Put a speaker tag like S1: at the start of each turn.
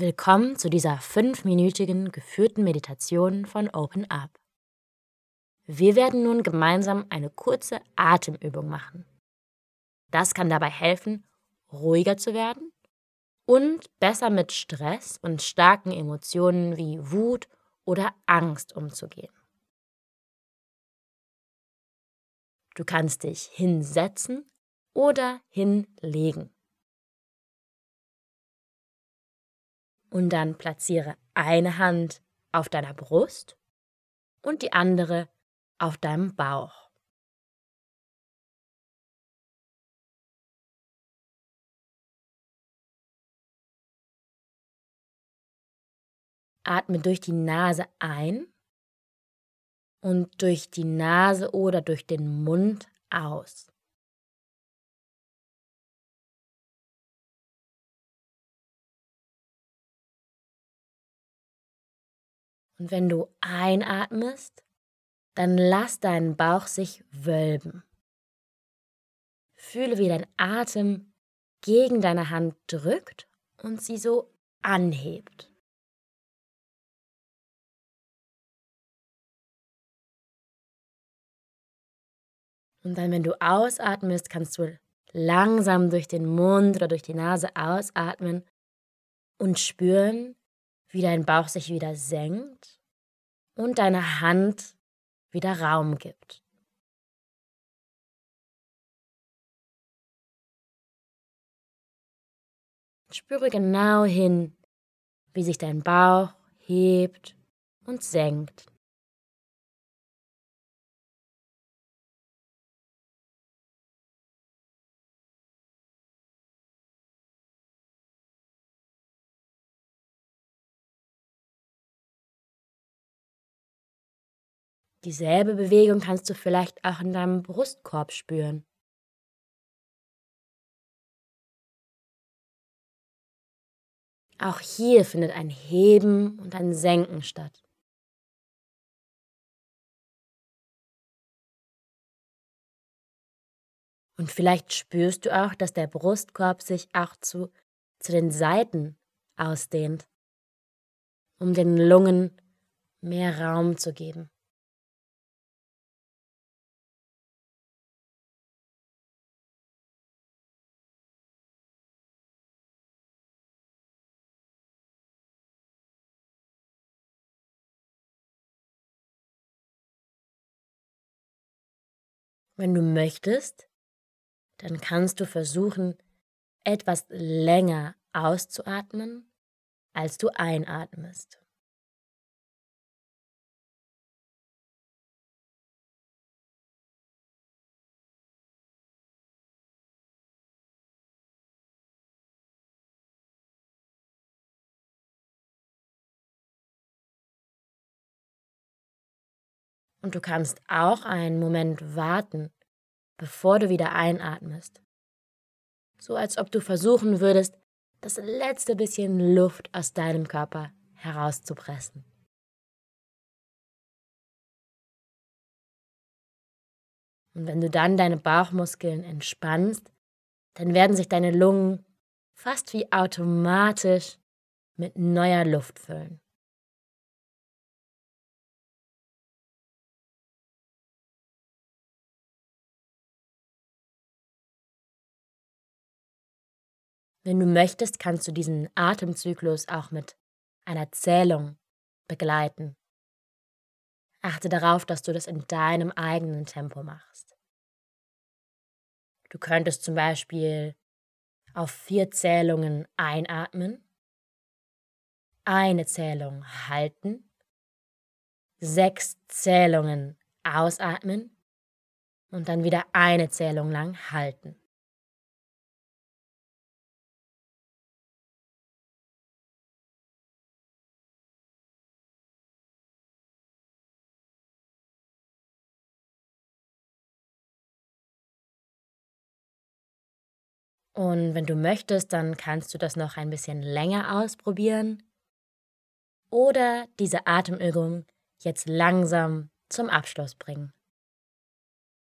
S1: Willkommen zu dieser fünfminütigen geführten Meditation von Open Up. Wir werden nun gemeinsam eine kurze Atemübung machen. Das kann dabei helfen, ruhiger zu werden und besser mit Stress und starken Emotionen wie Wut oder Angst umzugehen. Du kannst dich hinsetzen oder hinlegen. Und dann platziere eine Hand auf deiner Brust und die andere auf deinem Bauch. Atme durch die Nase ein und durch die Nase oder durch den Mund aus. Und wenn du einatmest, dann lass deinen Bauch sich wölben. Fühle, wie dein Atem gegen deine Hand drückt und sie so anhebt. Und dann, wenn du ausatmest, kannst du langsam durch den Mund oder durch die Nase ausatmen und spüren, wie dein Bauch sich wieder senkt und deine Hand wieder Raum gibt. Spüre genau hin, wie sich dein Bauch hebt und senkt. Dieselbe Bewegung kannst du vielleicht auch in deinem Brustkorb spüren. Auch hier findet ein Heben und ein Senken statt. Und vielleicht spürst du auch, dass der Brustkorb sich auch zu, zu den Seiten ausdehnt, um den Lungen mehr Raum zu geben. Wenn du möchtest, dann kannst du versuchen, etwas länger auszuatmen, als du einatmest. Und du kannst auch einen Moment warten, bevor du wieder einatmest. So als ob du versuchen würdest, das letzte bisschen Luft aus deinem Körper herauszupressen. Und wenn du dann deine Bauchmuskeln entspannst, dann werden sich deine Lungen fast wie automatisch mit neuer Luft füllen. Wenn du möchtest, kannst du diesen Atemzyklus auch mit einer Zählung begleiten. Achte darauf, dass du das in deinem eigenen Tempo machst. Du könntest zum Beispiel auf vier Zählungen einatmen, eine Zählung halten, sechs Zählungen ausatmen und dann wieder eine Zählung lang halten. Und wenn du möchtest, dann kannst du das noch ein bisschen länger ausprobieren oder diese Atemübung jetzt langsam zum Abschluss bringen.